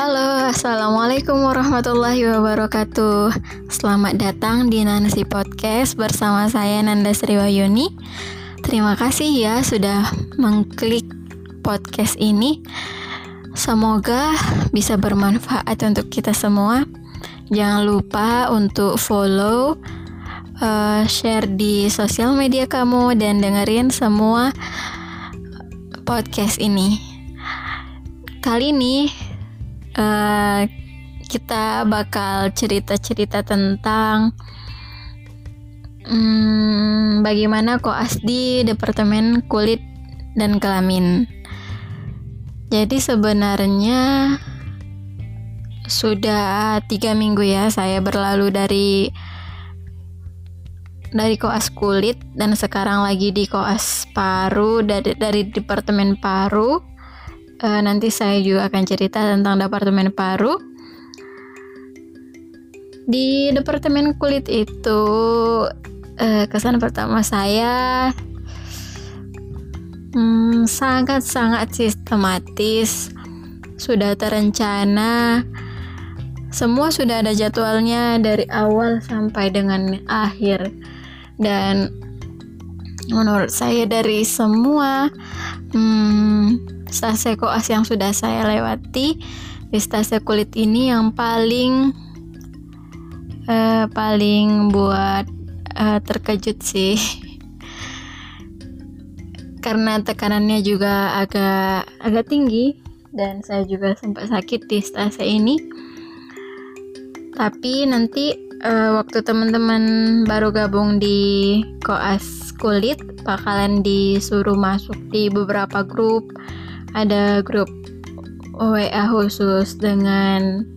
Halo, Assalamualaikum warahmatullahi wabarakatuh. Selamat datang di Nanasi Podcast bersama saya Nanda Sriwayuni. Terima kasih ya sudah mengklik podcast ini. Semoga bisa bermanfaat untuk kita semua. Jangan lupa untuk follow, uh, share di sosial media kamu Dan dengerin semua podcast ini. Kali ini uh, kita bakal cerita-cerita tentang um, bagaimana koas di Departemen Kulit dan Kelamin. Jadi sebenarnya sudah tiga minggu ya saya berlalu dari dari koas kulit dan sekarang lagi di koas paru dari dari departemen paru uh, nanti saya juga akan cerita tentang departemen paru. Di departemen kulit itu uh, kesan pertama saya hmm, sangat-sangat sistematis, sudah terencana, semua sudah ada jadwalnya dari awal sampai dengan akhir. Dan menurut saya dari semua hmm, stase koas yang sudah saya lewati di stase kulit ini yang paling uh, paling buat uh, terkejut sih. Karena tekanannya juga agak agak tinggi dan saya juga sempat sakit di stase ini. Tapi nanti uh, waktu teman-teman baru gabung di koas kulit bakalan disuruh masuk di beberapa grup ada grup WA khusus dengan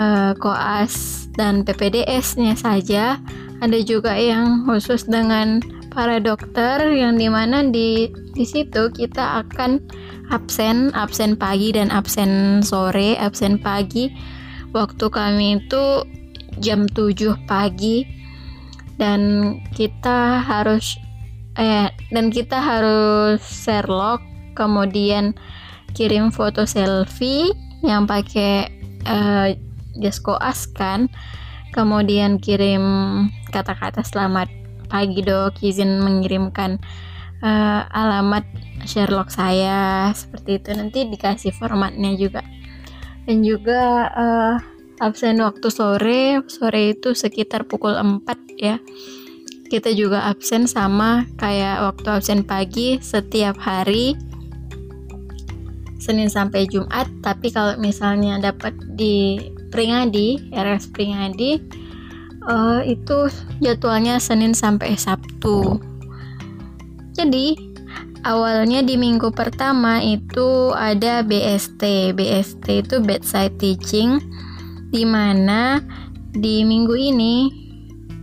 uh, koas dan PPDS-nya saja. Ada juga yang khusus dengan para dokter yang di mana di di situ kita akan absen absen pagi dan absen sore absen pagi waktu kami itu jam 7 pagi dan kita harus eh dan kita harus share log kemudian kirim foto selfie yang pakai uh, jas koas kan. Kemudian kirim kata-kata selamat pagi dok. Izin mengirimkan uh, alamat Sherlock saya. Seperti itu. Nanti dikasih formatnya juga. Dan juga uh, absen waktu sore. Sore itu sekitar pukul 4 ya. Kita juga absen sama kayak waktu absen pagi setiap hari Senin sampai Jumat tapi kalau misalnya dapat di Pringadi RS Pringadi uh, itu jadwalnya Senin sampai Sabtu. Jadi awalnya di minggu pertama itu ada BST BST itu bedside teaching di mana di minggu ini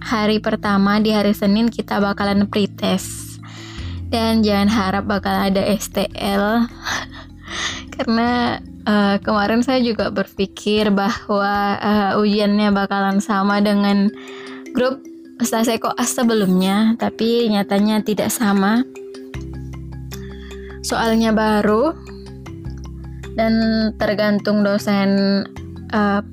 hari pertama di hari Senin kita bakalan pretest. Dan jangan harap bakal ada STL karena uh, kemarin saya juga berpikir bahwa uh, ujiannya bakalan sama dengan grup stase koas sebelumnya, tapi nyatanya tidak sama. Soalnya baru dan tergantung dosen uh,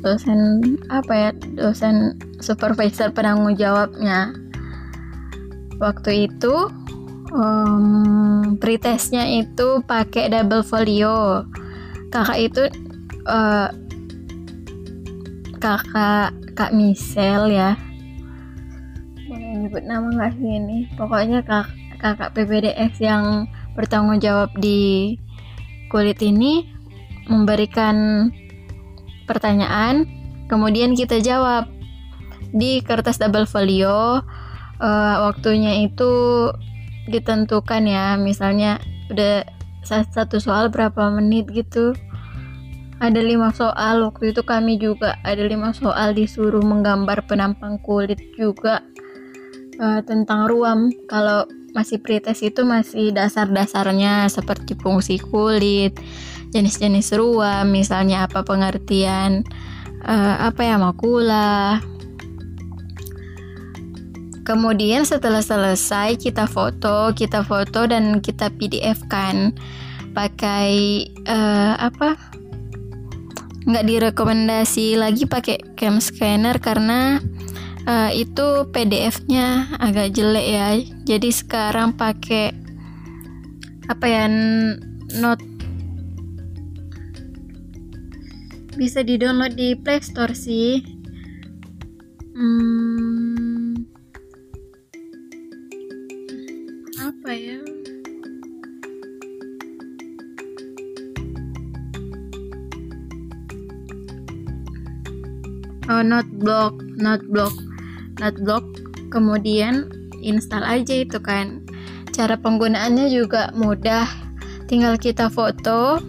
dosen apa ya dosen supervisor penanggung jawabnya waktu itu um, pretestnya itu pakai double folio. Kakak itu uh, kakak kak Michelle ya. Boleh nyebut nama nggak sih ini? Pokoknya kak kakak PPDS yang bertanggung jawab di kulit ini memberikan pertanyaan kemudian kita jawab. Di kertas double folio uh, waktunya itu ditentukan ya. Misalnya udah satu soal berapa menit gitu. Ada lima soal. Waktu itu kami juga ada lima soal disuruh menggambar penampang kulit juga uh, tentang ruam. Kalau masih pretest itu masih dasar-dasarnya seperti fungsi kulit jenis-jenis ruam misalnya apa pengertian uh, apa ya makula Kemudian setelah selesai kita foto, kita foto dan kita PDF kan. Pakai uh, apa? nggak direkomendasi lagi pakai cam scanner karena uh, itu PDF-nya agak jelek ya. Jadi sekarang pakai apa ya note bisa di download di Play Store sih. Hmm, apa ya? Oh not block not block not block. Kemudian install aja itu kan. Cara penggunaannya juga mudah. Tinggal kita foto.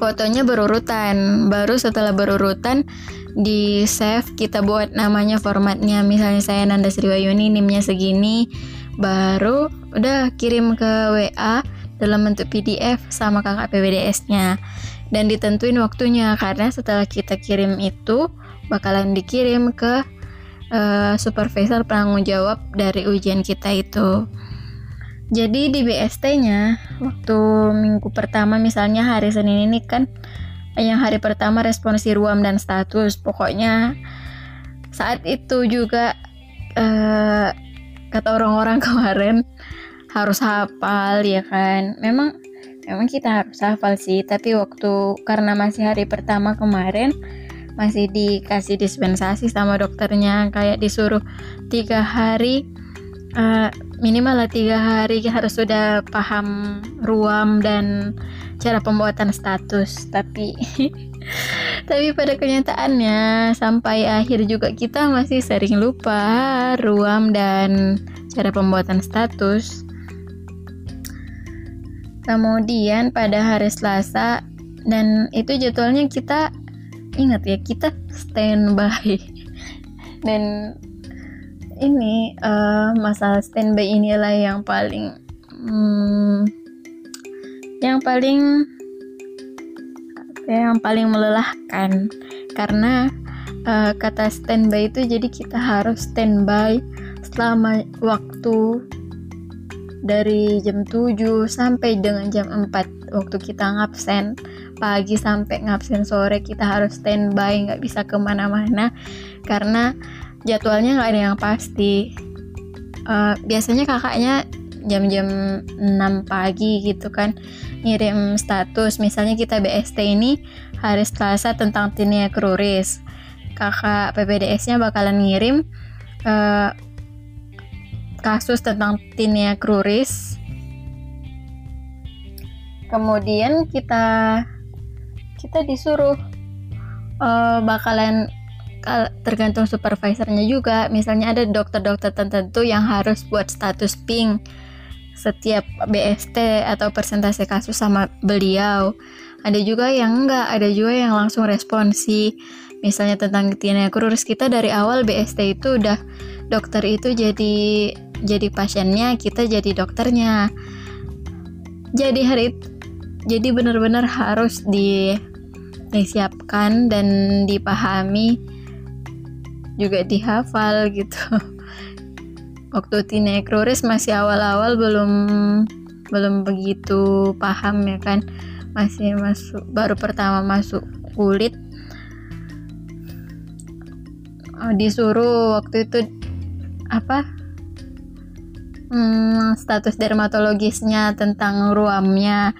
Fotonya berurutan. Baru setelah berurutan di save kita buat namanya formatnya. Misalnya saya Nanda Sriwayuni nimnya segini baru udah kirim ke WA dalam bentuk PDF sama kakak PBDS nya dan ditentuin waktunya karena setelah kita kirim itu bakalan dikirim ke uh, supervisor penanggung jawab dari ujian kita itu. Jadi di BST-nya waktu minggu pertama misalnya hari Senin ini kan yang hari pertama responsi ruam dan status. Pokoknya saat itu juga uh, kata orang-orang kemarin harus hafal ya kan? Memang memang kita harus hafal sih tapi waktu karena masih hari pertama kemarin masih dikasih dispensasi sama dokternya kayak disuruh tiga hari uh, minimal lah tiga hari harus sudah paham ruam dan cara pembuatan status tapi tapi pada kenyataannya sampai akhir juga kita masih sering lupa ruam dan cara pembuatan status. Kemudian pada hari Selasa dan itu jadwalnya kita ingat ya kita standby. Dan ini uh, masalah standby inilah yang paling hmm, yang paling yang paling melelahkan. Karena uh, kata standby itu jadi kita harus standby selama waktu dari jam 7 sampai dengan jam 4 waktu kita ngabsen pagi sampai ngabsen sore kita harus standby nggak bisa ke mana-mana. Karena jadwalnya nggak ada yang pasti. Uh, biasanya kakaknya jam-jam 6 pagi gitu kan ngirim status. Misalnya kita BST ini hari Selasa tentang tinea cruris kakak PPDS nya bakalan ngirim uh, kasus tentang tinea cruris kemudian kita kita disuruh uh, bakalan tergantung supervisornya juga. Misalnya ada dokter-dokter tertentu yang harus buat status pink setiap BST atau persentase kasus sama beliau. Ada juga yang enggak ada juga yang langsung responsi misalnya tentang tinea kurus kita dari awal BST itu udah dokter itu jadi jadi pasiennya kita jadi dokternya. Jadi hari jadi benar-benar harus di disiapkan dan dipahami juga dihafal gitu waktu tinekroris masih awal-awal belum belum begitu paham ya kan. Masih masuk baru pertama masuk kulit. Oh, disuruh waktu itu apa? Hmm, status dermatologisnya tentang ruamnya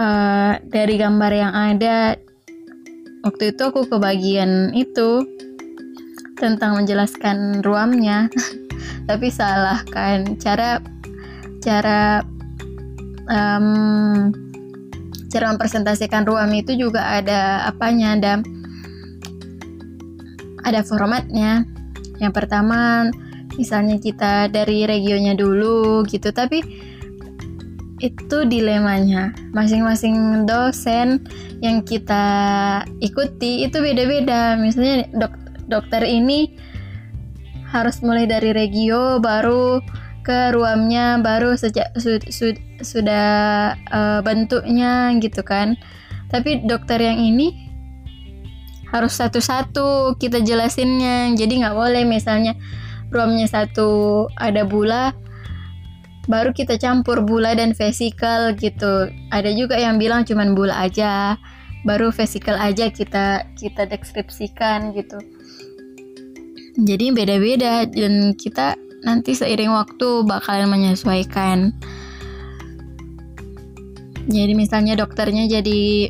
uh, dari gambar yang ada. Waktu itu aku kebagian itu tentang menjelaskan ruamnya tapi salah kan. Cara cara um, cara mempresentasikan ruam itu juga ada apanya ada ada formatnya. Yang pertama misalnya kita dari regionnya dulu gitu tapi itu dilemanya. Masing-masing dosen yang kita ikuti itu beda-beda. Misalnya dok dokter ini harus mulai dari regio baru ke ruamnya baru sejak su, su, sudah uh, bentuknya gitu kan. Tapi dokter yang ini harus satu-satu kita jelasinnya. Jadi nggak boleh misalnya ruamnya satu ada bula baru kita campur bula dan vesikel gitu. Ada juga yang bilang cuman bula aja baru vehicle aja kita kita deskripsikan gitu jadi beda-beda dan kita nanti seiring waktu bakalan menyesuaikan. Jadi misalnya dokternya jadi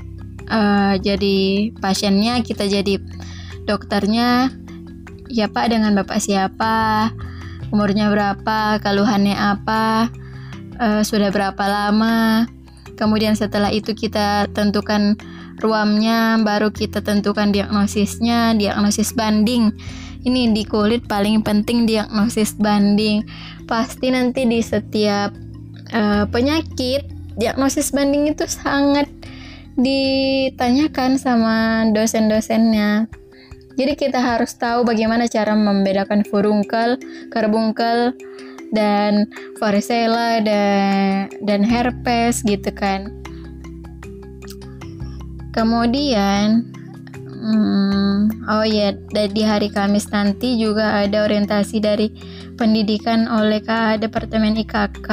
uh, jadi pasiennya kita jadi dokternya ya pak dengan bapak siapa? Umurnya berapa? Keluhannya apa? Uh, sudah berapa lama? Kemudian setelah itu kita tentukan ruamnya baru kita tentukan diagnosisnya diagnosis banding ini di kulit paling penting diagnosis banding pasti nanti di setiap uh, penyakit diagnosis banding itu sangat ditanyakan sama dosen-dosennya jadi kita harus tahu bagaimana cara membedakan furunkel, karbunkel, dan varicella dan dan herpes gitu kan. Kemudian hmm, oh ya di hari Kamis nanti juga ada orientasi dari pendidikan oleh KA Departemen IKK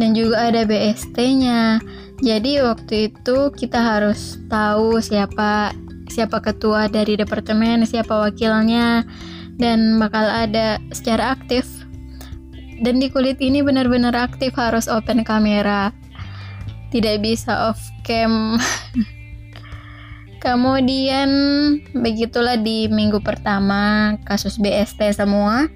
dan juga ada BST-nya. Jadi waktu itu kita harus tahu siapa siapa ketua dari departemen, siapa wakilnya, dan bakal ada secara aktif. Dan di kulit ini benar-benar aktif harus open kamera, tidak bisa off cam. Kemudian begitulah di minggu pertama kasus BST semua.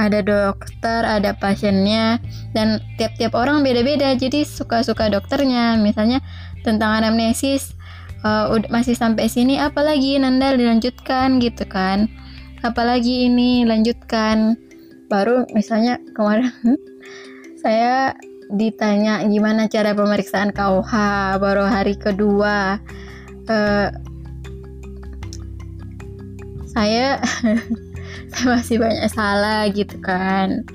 Ada dokter, ada pasiennya, dan tiap-tiap orang beda-beda. Jadi suka-suka dokternya. Misalnya tentang anamnesis, uh, masih sampai sini apalagi Nanda dilanjutkan gitu kan apalagi ini lanjutkan baru misalnya kemarin saya ditanya gimana cara pemeriksaan KUH baru hari kedua uh, saya saya masih banyak salah gitu kan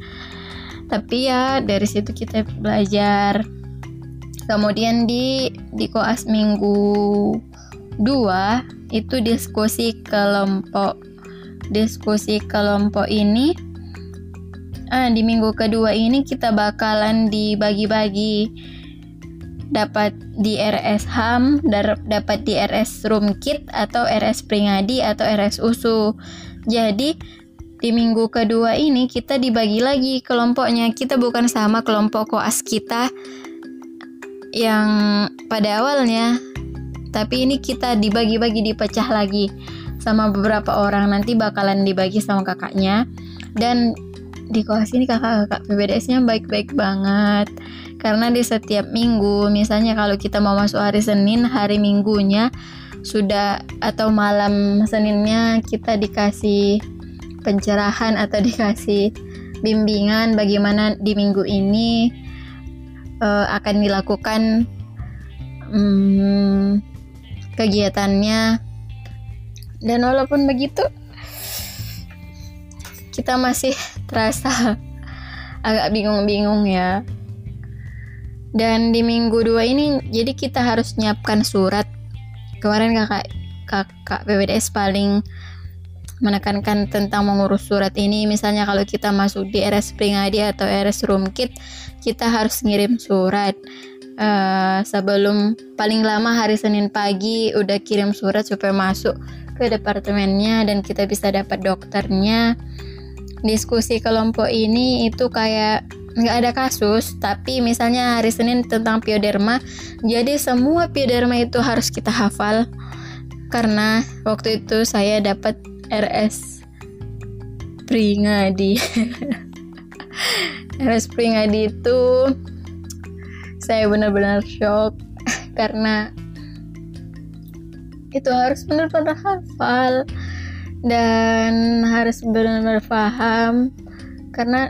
tapi ya dari situ kita belajar Kemudian di di koas minggu 2 itu diskusi kelompok. Diskusi kelompok ini ah, di minggu kedua ini kita bakalan dibagi-bagi dapat di RS HAM, dapat di RS Room Kit atau RS Pringadi atau RS USU. Jadi di minggu kedua ini kita dibagi lagi kelompoknya. Kita bukan sama kelompok koas kita yang pada awalnya tapi ini kita dibagi-bagi dipecah lagi sama beberapa orang nanti bakalan dibagi sama kakaknya dan di kelas ini kakak-kakak PBDS-nya baik-baik banget karena di setiap minggu misalnya kalau kita mau masuk hari Senin hari Minggunya sudah atau malam Seninnya kita dikasih pencerahan atau dikasih bimbingan bagaimana di minggu ini uh, akan dilakukan um, kegiatannya. Dan walaupun begitu kita masih terasa agak bingung-bingung ya dan di minggu dua ini jadi kita harus nyiapkan surat. Kemarin kakak kakak PBDS paling menekankan tentang mengurus surat ini. Misalnya kalau kita masuk di RS Pringadi atau RS Rumkit kita harus ngirim surat. Uh, sebelum paling lama hari Senin pagi udah kirim surat supaya masuk ke departemennya dan kita bisa dapat dokternya. Diskusi kelompok ini itu kayak nggak ada kasus tapi misalnya hari Senin tentang pioderma jadi semua pioderma itu harus kita hafal. Karena waktu itu saya dapat RS Pringadi. RS Pringadi itu saya benar-benar shock karena itu harus benar-benar hafal dan harus benar-benar paham. Karena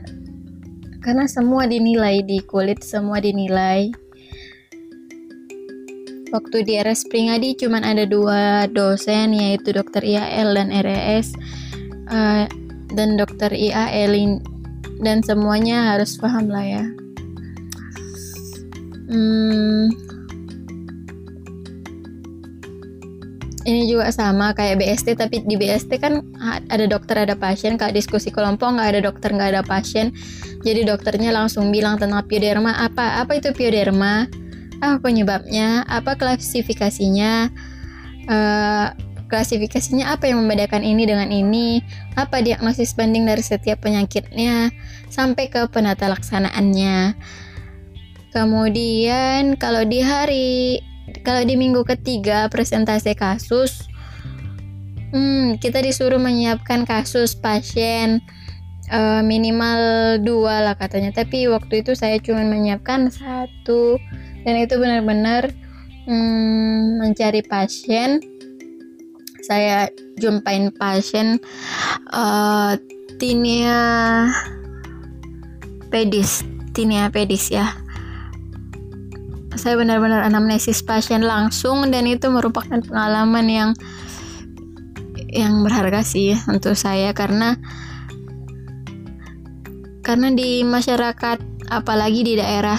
karena semua dinilai di kulit semua dinilai. Waktu di RS Pringadi cuma ada dua dosen yaitu dokter IAL dan RES uh, dan dokter IAL dan semuanya harus paham lah ya. Hmm, ini juga sama kayak BST tapi di BST kan ada dokter ada pasien. Kalau diskusi kelompok nggak ada dokter nggak ada pasien. Jadi dokternya langsung bilang tentang pioderma. Apa apa itu pioderma? Apa penyebabnya apa klasifikasinya? Uh, klasifikasinya apa yang membedakan ini dengan ini? Apa diagnosis banding dari setiap penyakitnya? Sampai ke penata laksanaannya. Kemudian kalau di hari kalau di minggu ketiga presentasi kasus hmm, kita disuruh menyiapkan kasus pasien uh, minimal dua lah katanya. Tapi waktu itu saya cuma menyiapkan satu. Dan itu benar-benar hmm, mencari pasien. Saya jumpain pasien uh, tinea pedis tinea pedis ya saya benar-benar anamnesis pasien langsung dan itu merupakan pengalaman yang yang berharga sih untuk saya karena karena di masyarakat apalagi di daerah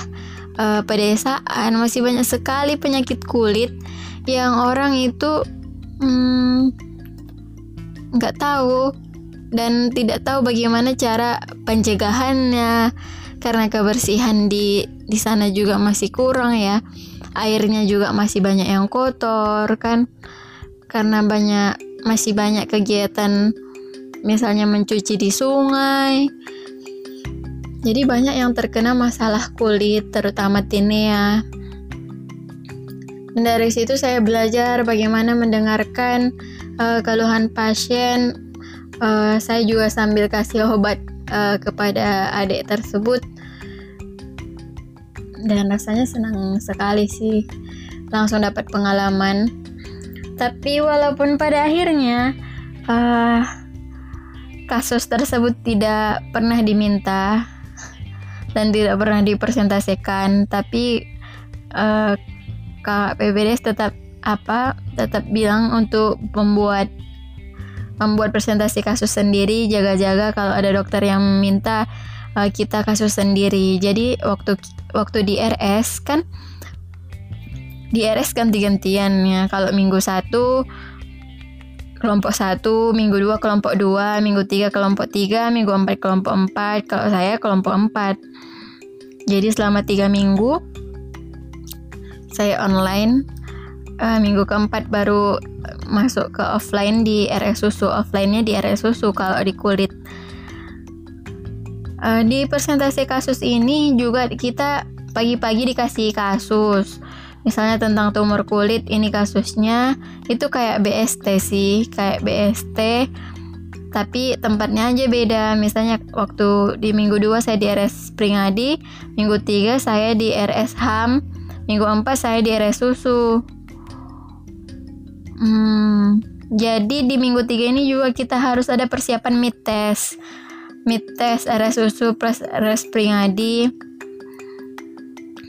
uh, pedesaan masih banyak sekali penyakit kulit yang orang itu hmm, nggak hmm, tahu dan tidak tahu bagaimana cara pencegahannya karena kebersihan di di sana juga masih kurang ya airnya juga masih banyak yang kotor kan karena banyak masih banyak kegiatan misalnya mencuci di sungai jadi banyak yang terkena masalah kulit, terutama tinea. Dan dari situ saya belajar bagaimana mendengarkan uh, keluhan pasien. Uh, saya juga sambil kasih obat uh, kepada adik tersebut. Dan rasanya senang sekali sih, langsung dapat pengalaman. Tapi walaupun pada akhirnya uh, kasus tersebut tidak pernah diminta dan tidak pernah dipresentasikan tapi uh, Kak PBDS tetap apa tetap bilang untuk membuat membuat presentasi kasus sendiri jaga-jaga kalau ada dokter yang minta uh, kita kasus sendiri jadi waktu waktu di RS kan di RS ganti-gantian ya kalau minggu satu kelompok satu, minggu dua kelompok dua, minggu tiga kelompok tiga, minggu empat kelompok empat. Kalau saya kelompok empat. Jadi selama tiga minggu saya online. Uh, minggu keempat baru masuk ke offline di RS susu. Offline-nya di RS susu kalau di kulit. Uh, di presentasi kasus ini juga kita pagi-pagi dikasih kasus. Misalnya tentang tumor kulit ini kasusnya. Itu kayak BST sih kayak BST tapi tempatnya aja beda. Misalnya waktu di minggu 2 saya di RS Pringadi minggu 3 saya di RS HAM minggu 4 saya di RS Susu hmm, jadi di minggu 3 ini juga kita harus ada persiapan mid test. Mid test RS Susu plus RS Pringadi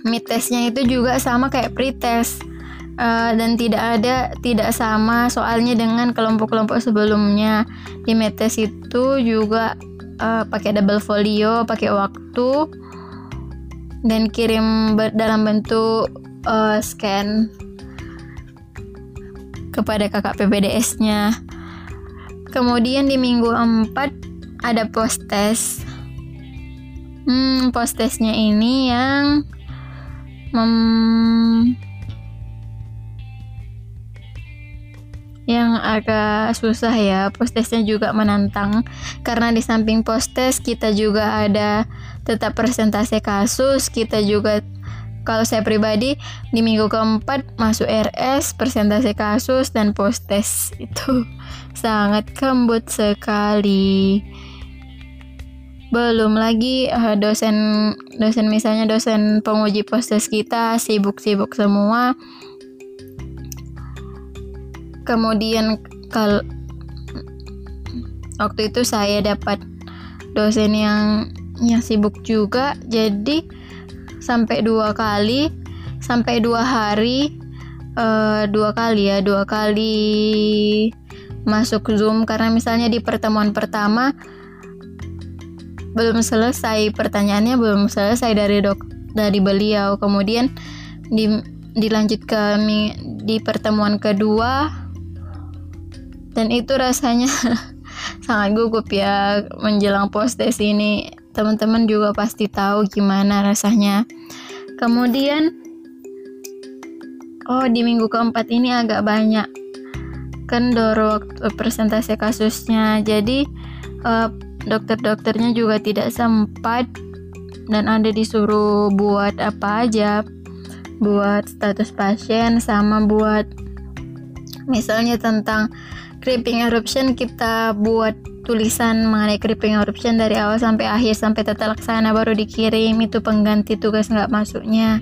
mid testnya itu juga sama kayak pre-test. Uh, dan tidak ada tidak sama soalnya dengan kelompok-kelompok sebelumnya. Di mid test itu juga uh, pakai double folio pakai waktu dan kirim dalam bentuk uh, scan kepada kakak PPDS-nya kemudian di minggu 4 ada post test hmm, post testnya ini yang mem yang agak susah ya postesnya juga menantang. Karena di samping postes kita juga ada tetap presentasi kasus kita juga kalau saya pribadi di minggu keempat masuk RS presentasi kasus dan postes itu sangat kembut sekali. Belum lagi uh, dosen dosen misalnya dosen penguji postes kita sibuk-sibuk semua. Kemudian kalau waktu itu saya dapat dosen yang yang sibuk juga. Jadi sampai dua kali sampai dua hari uh, dua kali ya dua kali masuk zoom. Karena misalnya di pertemuan pertama belum selesai pertanyaannya belum selesai dari dok dari beliau. Kemudian di dilanjut ke di pertemuan kedua dan itu rasanya sangat gugup ya menjelang post tes ini teman-teman juga pasti tahu gimana rasanya. Kemudian oh di minggu keempat ini agak banyak kendor waktu presentasi kasusnya. Jadi uh, dokter-dokternya juga tidak sempat dan ada disuruh buat apa aja buat status pasien sama buat misalnya tentang creeping eruption kita buat tulisan mengenai creeping eruption dari awal sampai akhir sampai tata laksana baru dikirim. Itu pengganti tugas nggak masuknya.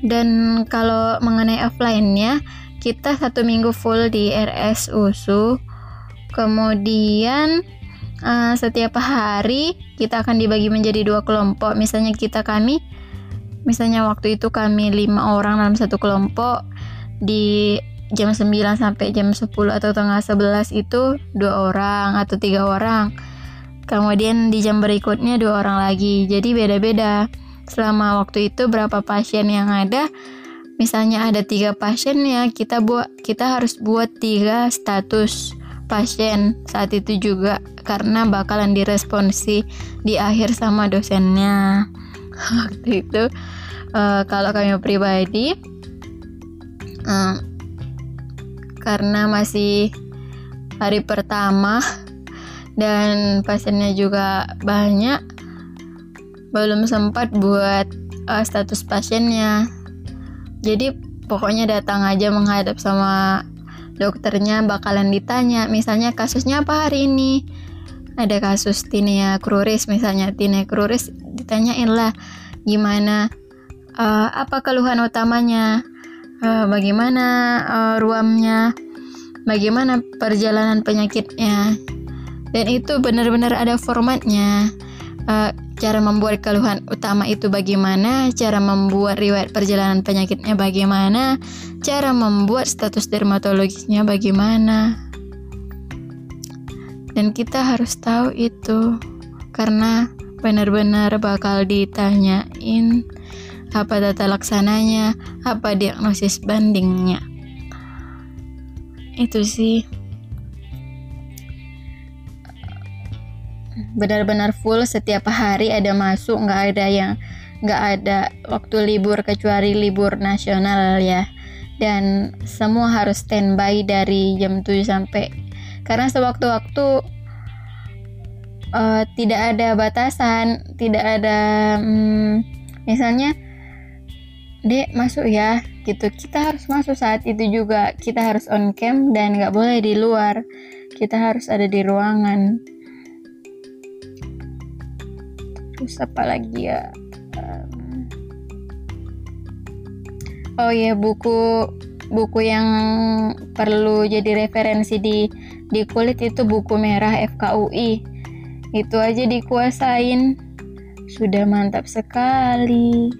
Dan kalau mengenai offline-nya kita satu minggu full di RS USU. Kemudian uh, setiap hari kita akan dibagi menjadi dua kelompok. Misalnya kita kami misalnya waktu itu kami lima orang dalam satu kelompok. Di jam 9 sampai jam 10 atau tengah 11 itu dua orang atau tiga orang. Kemudian di jam berikutnya dua orang lagi. Jadi beda-beda. Selama waktu itu berapa pasien yang ada? Misalnya ada tiga pasien ya kita buat kita harus buat tiga status pasien saat itu juga karena bakalan diresponsi di akhir sama dosennya. Waktu itu uh, kalau kami pribadi uh, karena masih hari pertama dan pasiennya juga banyak belum sempat buat uh, status pasiennya. Jadi pokoknya datang aja menghadap sama dokternya bakalan ditanya misalnya kasusnya apa hari ini? Ada kasus tinea cruris misalnya tinea cruris ditanyain lah gimana uh, apa keluhan utamanya uh, bagaimana uh, ruamnya? Bagaimana perjalanan penyakitnya? Dan itu benar-benar ada formatnya. Uh, cara membuat keluhan utama itu bagaimana, cara membuat riwayat perjalanan penyakitnya bagaimana, cara membuat status dermatologisnya bagaimana. Dan kita harus tahu itu karena benar-benar bakal ditanyain apa tata laksananya, apa diagnosis bandingnya. Itu sih. benar-benar full setiap hari ada masuk nggak ada yang nggak ada waktu libur kecuali libur nasional ya dan semua harus standby dari jam 7 sampai karena sewaktu-waktu uh, tidak ada batasan tidak ada hmm, misalnya dek masuk ya. Gitu. Kita harus masuk saat itu juga. Kita harus on cam dan nggak boleh di luar. Kita harus ada di ruangan. Terus apa lagi ya? Um, oh ya buku buku yang perlu jadi referensi di di kulit itu buku merah FKUI itu aja dikuasain. Sudah mantap sekali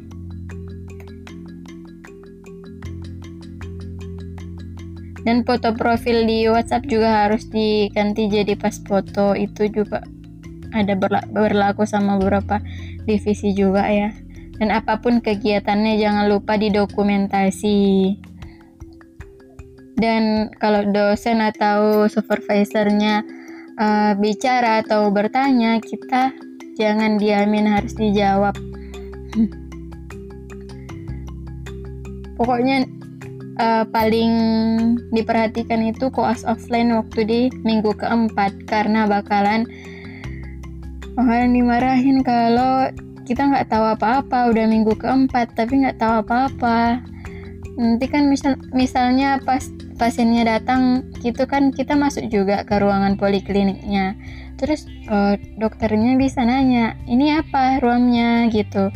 dan foto profil di WhatsApp juga harus diganti jadi pas foto itu juga. Ada berlaku sama beberapa divisi juga ya. Dan apa pun kegiatannya jangan lupa didokumentasi. Dan kalau dosen atau supervisornya uh, bicara atau bertanya kita jangan diamin harus dijawab. Pokoknya uh, paling diperhatikan itu koas offline waktu di minggu keempat karena bakalan bakalan dimarahin kalau kita nggak tahu apa-apa udah minggu keempat tapi nggak tahu apa-apa. Nanti kan misal misalnya pas pasiennya datang gitu kan kita masuk juga ke ruangan polikliniknya. Terus uh, dokternya bisa nanya ini apa ruamnya? gitu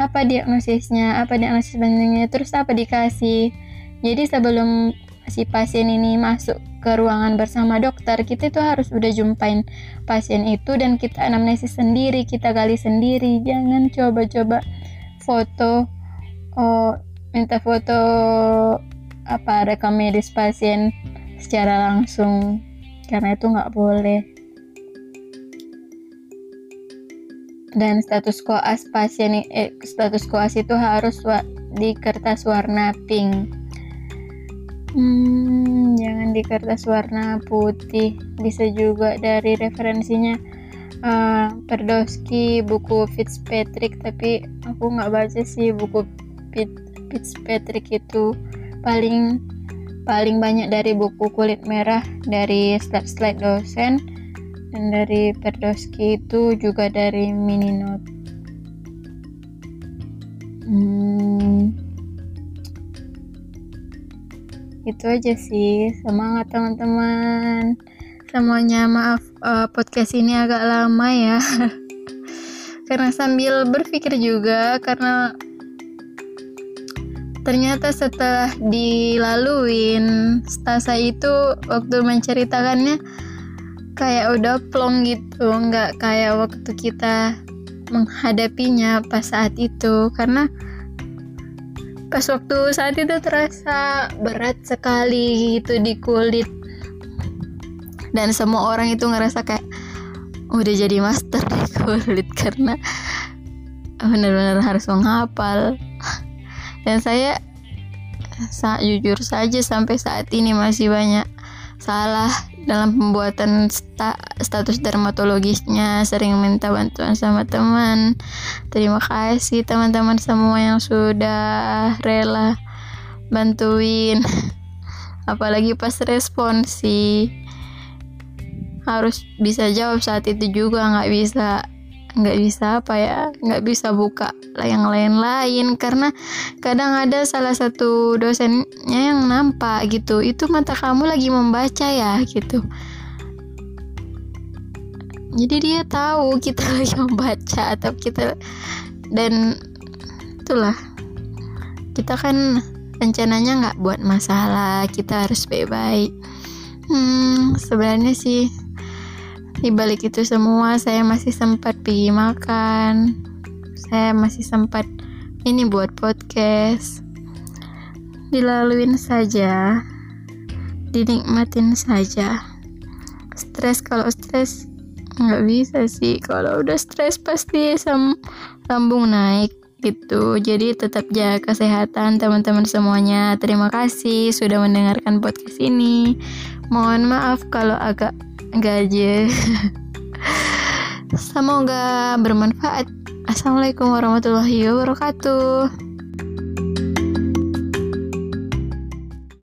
apa diagnosisnya apa diagnosis bandingnya terus apa dikasih jadi sebelum si pasien ini masuk ke ruangan bersama dokter, kita itu harus udah jumpain pasien itu dan kita anamnesis sendiri, kita gali sendiri. Jangan coba-coba foto, oh, minta foto apa rekam medis pasien secara langsung karena itu nggak boleh. Dan status koas pasien eh, status koas itu harus di kertas warna pink. Hmm, jangan di kertas warna putih. Bisa juga dari referensinya uh, Perdowski, buku Fitzpatrick, tapi aku nggak baca sih buku Fitzpatrick itu. Paling paling banyak dari buku kulit merah dari slide-slide dosen dan dari Perdowski itu juga dari mini note. Hmm, itu aja sih. Semangat teman-teman. Semuanya maaf uh, podcast ini agak lama ya. Karena sambil berpikir juga karena ternyata setelah dilaluin stasa itu waktu menceritakannya kayak udah plong gitu nggak kayak waktu kita menghadapinya pas saat itu. Karena pas waktu saat itu terasa berat sekali gitu di kulit. Dan semua orang itu ngerasa kayak udah jadi master di kulit karena benar-benar harus menghafal. Dan saya saat jujur saja sampai saat ini masih banyak salah dalam pembuatan sta status dermatologisnya sering minta bantuan sama teman. Terima kasih teman-teman semua yang sudah rela bantuin. Apalagi pas responsi harus bisa jawab saat itu juga nggak bisa nggak bisa apa ya nggak bisa buka yang lain-lain. Karena kadang ada salah satu dosennya yang nampak gitu itu mata kamu lagi membaca ya gitu. Jadi dia tahu kita lagi membaca atau kita dan itulah. Kita kan rencananya nggak buat masalah kita harus baik-baik. Hmm sebenarnya sih di balik itu semua saya masih sempat pergi makan. Saya masih sempat ini buat podcast. Dilaluin saja. Dinikmatin saja. Stres kalau stres nggak bisa sih. Kalau udah stres pasti sam lambung naik gitu. Jadi tetap jaga kesehatan teman-teman semuanya. Terima kasih sudah mendengarkan podcast ini. Mohon maaf kalau agak gaje semoga bermanfaat. Assalamualaikum warahmatullahi wabarakatuh